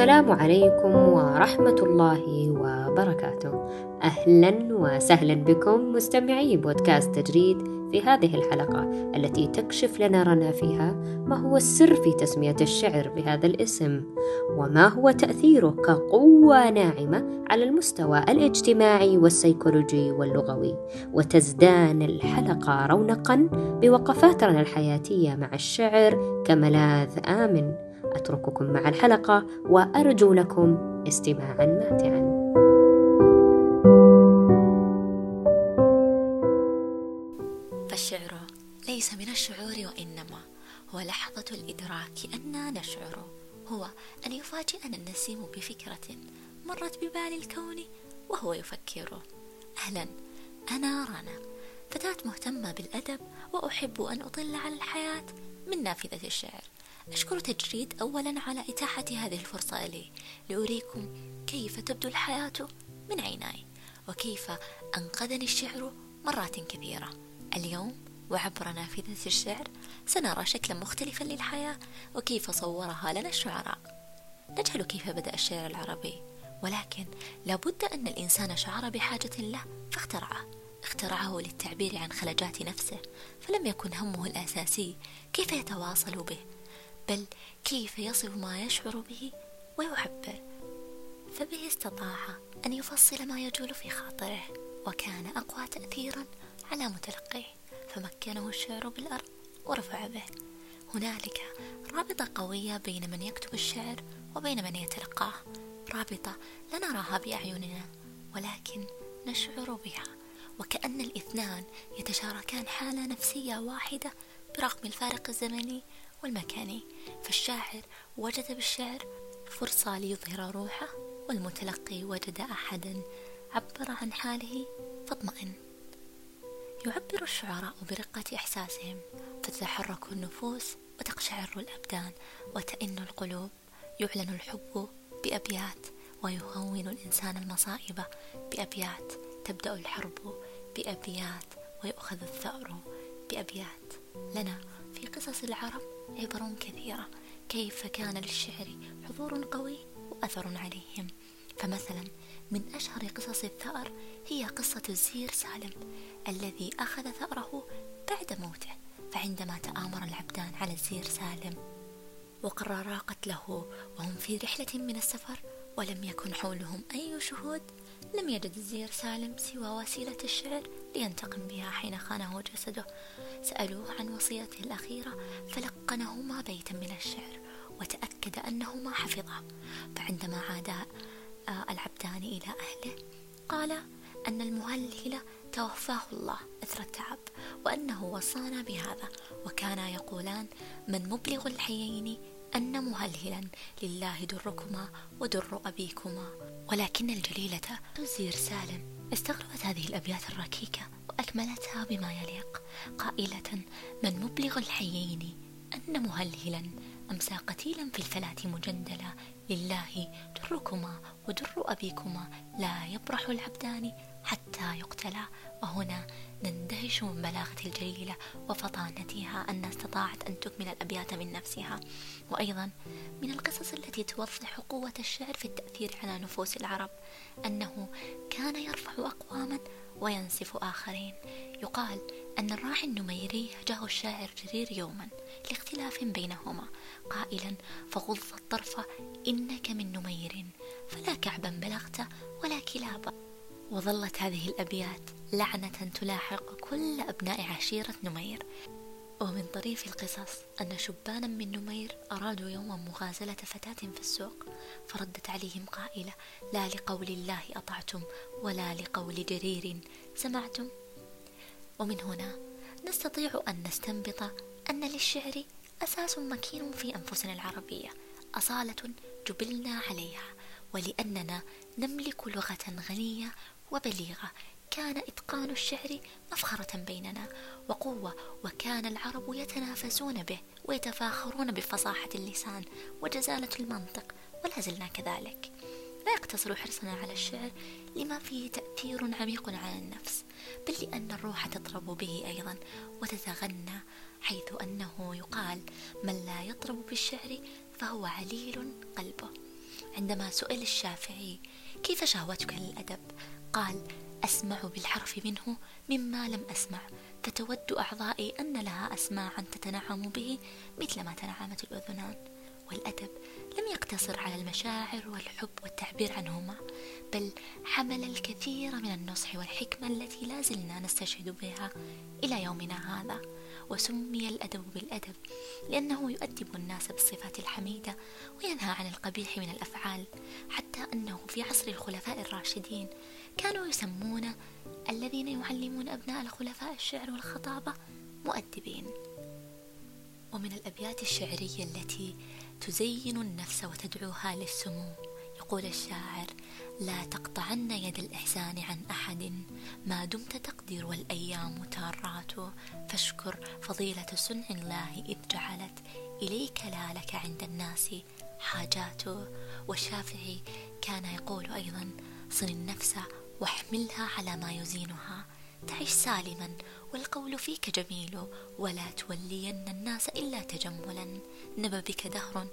السلام عليكم ورحمة الله وبركاته. أهلا وسهلا بكم مستمعي بودكاست تجريد في هذه الحلقة التي تكشف لنا رنا فيها ما هو السر في تسمية الشعر بهذا الاسم وما هو تأثيره كقوة ناعمة على المستوى الاجتماعي والسيكولوجي واللغوي. وتزدان الحلقة رونقا بوقفات رنا الحياتية مع الشعر كملاذ آمن. أترككم مع الحلقة وأرجو لكم استماعا ماتعا. فالشعر ليس من الشعور وإنما هو لحظة الإدراك أننا نشعر. هو أن يفاجئنا النسيم بفكرة مرت ببال الكون وهو يفكر. أهلا أنا رنا فتاة مهتمة بالأدب وأحب أن أطل على الحياة من نافذة الشعر. أشكر تجريد أولا على إتاحة هذه الفرصة لي لأريكم كيف تبدو الحياة من عيناي وكيف أنقذني الشعر مرات كثيرة. اليوم وعبر نافذة الشعر سنرى شكلا مختلفا للحياة وكيف صورها لنا الشعراء. نجهل كيف بدأ الشعر العربي ولكن لابد أن الإنسان شعر بحاجة له فاخترعه. اخترعه للتعبير عن خلجات نفسه فلم يكن همه الأساسي كيف يتواصل به. بل كيف يصف ما يشعر به ويعبر. فبه استطاع أن يفصل ما يجول في خاطره وكان أقوى تأثيرا على متلقيه. فمكنه الشعر بالأرض ورفع به. هنالك رابطة قوية بين من يكتب الشعر وبين من يتلقاه. رابطة لا نراها بأعيننا ولكن نشعر بها. وكأن الاثنان يتشاركان حالة نفسية واحدة برغم الفارق الزمني والمكاني فالشاعر وجد بالشعر فرصة ليظهر روحه والمتلقي وجد أحدا عبر عن حاله فاطمئن. يعبر الشعراء برقة إحساسهم فتتحرك النفوس وتقشعر الأبدان وتئن القلوب يعلن الحب بأبيات ويهون الإنسان المصائب بأبيات تبدأ الحرب بأبيات ويؤخذ الثأر بأبيات. لنا في قصص العرب عبر كثيرة. كيف كان للشعر حضور قوي وأثر عليهم. فمثلا من أشهر قصص الثأر هي قصة الزير سالم الذي أخذ ثأره بعد موته فعندما تآمر العبدان على الزير سالم وقررا قتله وهم في رحلة من السفر ولم يكن حولهم أي شهود لم يجد الزير سالم سوى وسيلة الشعر لينتقم بها حين خانه جسده. سألوه عن وصيته الأخيرة فلقنهما بيتا من الشعر وتأكد أنه ما حفظه. فعندما عادا آه، العبدان إلى أهله قال أن المهلهل توفاه الله إثر التعب وأنه وصانا بهذا. وكانا يقولان من مبلغ الحيين أن مهلهلا لله دركما ودر أبيكما ولكن الجليلة تزير سالم. استغربت هذه الأبيات الركيكة وأكملتها بما يليق. قائلة من مبلغ الحيين أن مهلهلا أمسى قتيلا في الفلاة مجندلا لله دركما ودر أبيكما لا يبرح العبدان حتى يقتلا وهنا نندهش من بلاغة الجليلة وفطانتها أن استطاعت أن تكمل الأبيات من نفسها. وأيضا من القصص التي توضح قوة الشعر في التأثير على نفوس العرب أنه كان يرفع أقواما وينسف آخرين. يقال أن الراعي النميري هجاه الشاعر جرير يوما لاختلاف بينهما. قائلا فغض الطرف إنك من نمير فلا كعبا بلغت ولا كلابا. وظلت هذه الأبيات لعنة تلاحق كل أبناء عشيرة نمير. ومن طريف القصص أن شبانا من نمير أرادوا يوما مغازلة فتاة في السوق فردت عليهم قائلة لا لقول الله أطعتم ولا لقول جرير سمعتم؟ ومن هنا نستطيع أن نستنبط أن للشعر أساس مكين في أنفسنا العربية أصالة جبلنا عليها ولأننا نملك لغة غنية وبليغة. كان إتقان الشعر مفخرة بيننا وقوة وكان العرب يتنافسون به ويتفاخرون بفصاحة اللسان وجزالة المنطق ولا زلنا كذلك. لا يقتصر حرصنا على الشعر لما فيه تأثير عميق على النفس بل لأن الروح تطرب به أيضا وتتغنى حيث أنه يقال من لا يطرب بالشعر فهو عليل قلبه عندما سئل الشافعي كيف شهوتك للأدب؟ قال أسمع بالحرف منه مما لم أسمع. فتود أعضائي أن لها أسماعا تتنعم به مثل ما تنعمت الأذنان. والأدب لم يقتصر على المشاعر والحب والتعبير عنهما بل حمل الكثير من النصح والحكمة التي لا زلنا نستشهد بها إلى يومنا هذا. وسمي الأدب بالأدب لأنه يؤدب الناس بالصفات الحميدة وينهى عن القبيح من الأفعال حتى أنه في عصر الخلفاء الراشدين كانوا يسمون الذين يعلمون أبناء الخلفاء الشعر والخطابة مؤدبين. ومن الأبيات الشعرية التي تزين النفس وتدعوها للسمو يقول الشاعر لا تقطعن يد الإحسان عن أحد ما دمت تقدر والأيام تارات فاشكر فضيلة صنع الله إذ جعلت إليك لا لك عند الناس حاجات. والشافعي كان يقول أيضا صن النفس واحملها على ما يزينها. تعش سالما والقول فيك جميل. ولا تولين الناس إلا تجملا. نبى بك دهر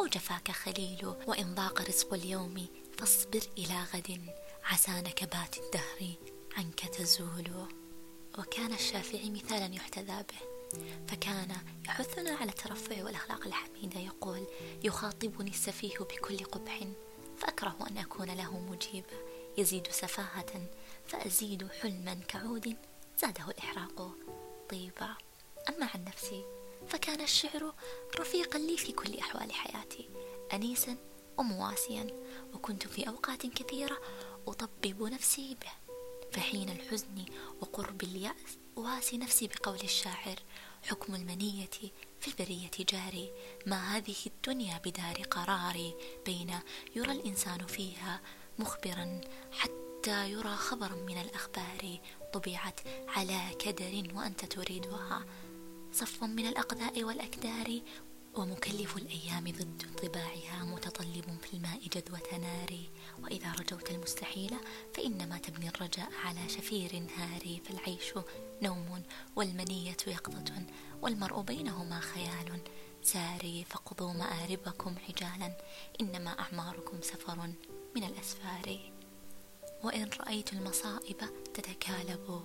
أو جفاك خليل. وإن ضاق رزق اليوم فاصبر إلى غد. عسى نكبات الدهر عنك تزول. وكان الشافعي مثالا يحتذى به. فكان يحثنا على الترفع والأخلاق الحميدة. يقول يخاطبني السفيه بكل قبح فأكره أن أكون له مجيبا يزيد سفاهة فأزيد حلما كعود زاده الإحراق طيبا. أما عن نفسي فكان الشعر رفيقا لي في كل أحوال حياتي أنيسا ومواسيا وكنت في أوقات كثيرة أطبب نفسي به فحين الحزن وقرب اليأس أواسي نفسي بقول الشاعر حكم المنية في البرية جاري ما هذه الدنيا بدار قراري بين يرى الإنسان فيها مخبرا حتى يرى خبرا من الأخبار طبعت على كدر وأنت تريدها. صف من الأقداء والأكدار ومكلف الأيام ضد طباعها متطلب في الماء جدوة نار. وإذا رجوت المستحيل فإنما تبني الرجاء على شفير هاري فالعيش نوم والمنية يقظة والمرء بينهما خيال. ساري فقضوا مآربكم حجالا إنما أعماركم سفر. من الأسفار. وإن رأيت المصائب تتكالب.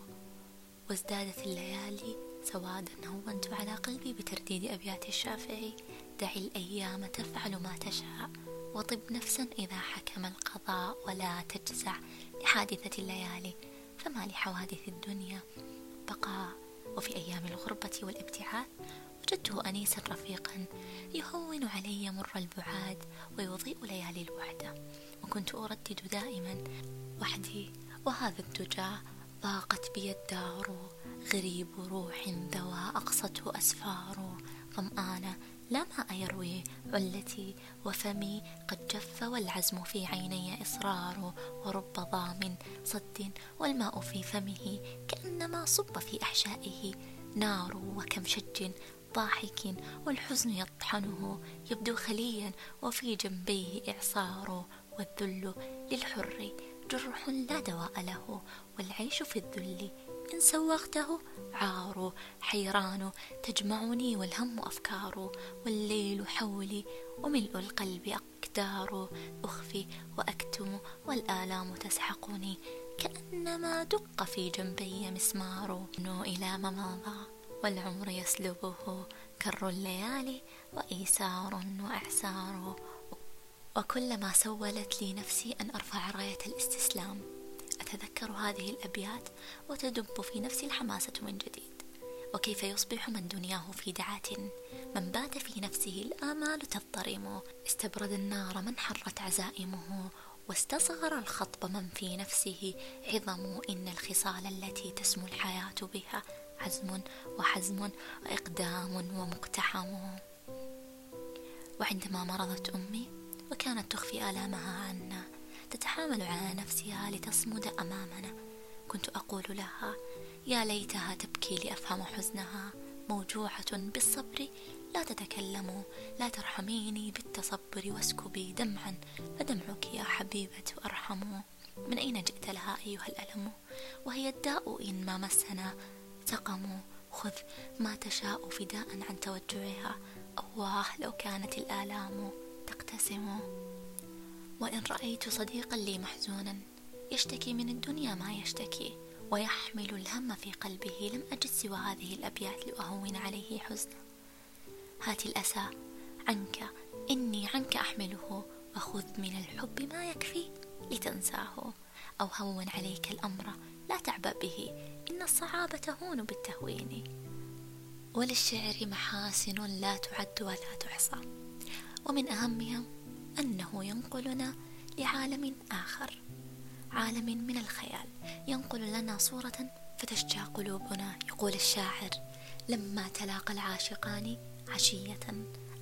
وازدادت الليالي سوادا هونت على قلبي بترديد أبيات الشافعي. دع الأيام تفعل ما تشاء. وطب نفسا إذا حكم القضاء ولا تجزع لحادثة الليالي. فما لحوادث الدنيا؟ بقاء وفي أيام الغربة والابتعاد وجدته أنيسا رفيقا يهون علي مر البعاد ويضيء ليالي الوحدة. وكنت أردد دائما وحدي وهذا الدجى ضاقت بي الدار غريب روح ذوى أقصته أسفار ظمآنة لا ماء يروي علتي وفمي قد جف والعزم في عيني إصرار ورب ضام صد والماء في فمه كأنما صب في أحشائه نار وكم شج ضاحك والحزن يطحنه يبدو خليا وفي جنبيه إعصار والذل للحر جرح لا دواء له والعيش في الذل إن سوغته عار. حيران تجمعني والهم أفكار والليل حولي وملء القلب أقدار. أخفي وأكتم والآلام تسحقني كأنما دق في جنبي مسمار. إلى ما مضى والعمر يسلبه كر الليالي وإيسار وإعسار وكلما سولت لي نفسي أن أرفع راية الاستسلام. أتذكر هذه الأبيات وتدب في نفسي الحماسة من جديد. وكيف يصبح من دنياه في دعاة من بات في نفسه الآمال تضطرم. استبرد النار من حرت عزائمه واستصغر الخطب من في نفسه. عظم إن الخصال التي تسمو الحياة بها عزم وحزم وإقدام ومقتحم. وعندما مرضت أمي وكانت تخفي آلامها عنا تتحامل على نفسها لتصمد أمامنا. كنت أقول لها يا ليتها تبكي لأفهم حزنها. موجوعة بالصبر. لا تتكلم. لا ترحميني بالتصبر واسكبي دمعا. فدمعك يا حبيبة أرحم. من أين جئت لها أيها الألم؟ وهي الداء إن ما مسنا. سقم. خذ ما تشاء فداء عن توجعها. أواه لو كانت الآلام. تقتسم. وإن رأيت صديقا لي محزونا يشتكي من الدنيا ما يشتكي ويحمل الهم في قلبه لم أجد سوى هذه الأبيات لأهون عليه حزنه هات الأسى عنك إني عنك أحمله وخذ من الحب ما يكفي لتنساه. أو هون عليك الأمر لا تعبأ به إن الصعاب تهون بالتهوين. وللشعر محاسن لا تعد ولا تحصى. ومن أهمها أنه ينقلنا لعالم آخر عالم من الخيال. ينقل لنا صورة فتشجع قلوبنا يقول الشاعر. لما تلاقى العاشقان عشية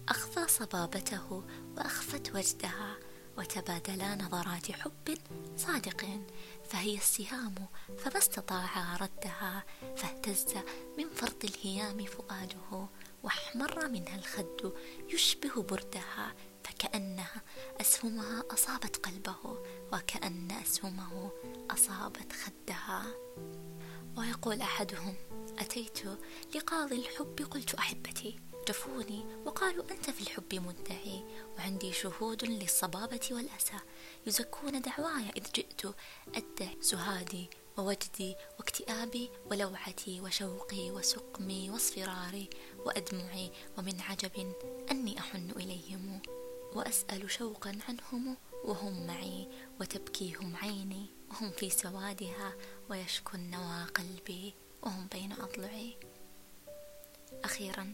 أخفى صبابته وأخفت وجدها وتبادلا نظرات حب صادق. فهي السهام فما استطاع ردها فاهتز من فرط الهيام فؤاده. واحمر منها الخد يشبه بردها فكأنها أسهمها أصابت قلبه وكأن أسهمه أصابت خدها. ويقول أحدهم أتيت لقاضي الحب؟ قلت أحبتي جفوني وقالوا أنت في الحب منتهي وعندي شهود للصبابة والأسى. يزكون دعواي إذ جئت أدعي سهادي ووجدي واكتئابي ولوعتي وشوقي وسقمي واصفراري. وأدمعي ومن عجب أني أحن إليهم وأسأل شوقا عنهم وهم معي وتبكيهم عيني وهم في سوادها ويشكو النوى قلبي وهم بين أضلعي. أخيرا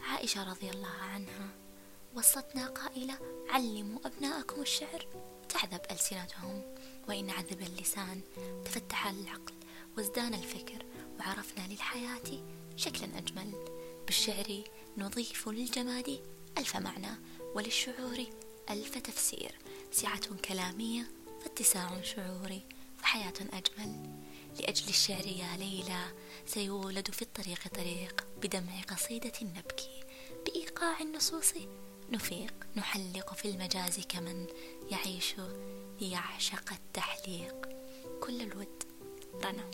عائشة رضي الله عنها وصتنا قائلة علموا أبناءكم الشعر. تعذب ألسنتهم وإن عذب اللسان تفتح العقل وازدان الفكر وعرفنا للحياة شكلا أجمل. بالشعر نضيف للجماد ألف معنى وللشعور ألف تفسير. سعة كلامية فاتساع شعوري فحياة أجمل. لأجل الشعر يا ليلى سيولد في الطريق طريق بدمع قصيدة نبكي بإيقاع النصوص نفيق نحلق في المجاز كمن يعيش ليعشق التحليق. كل الود رنا.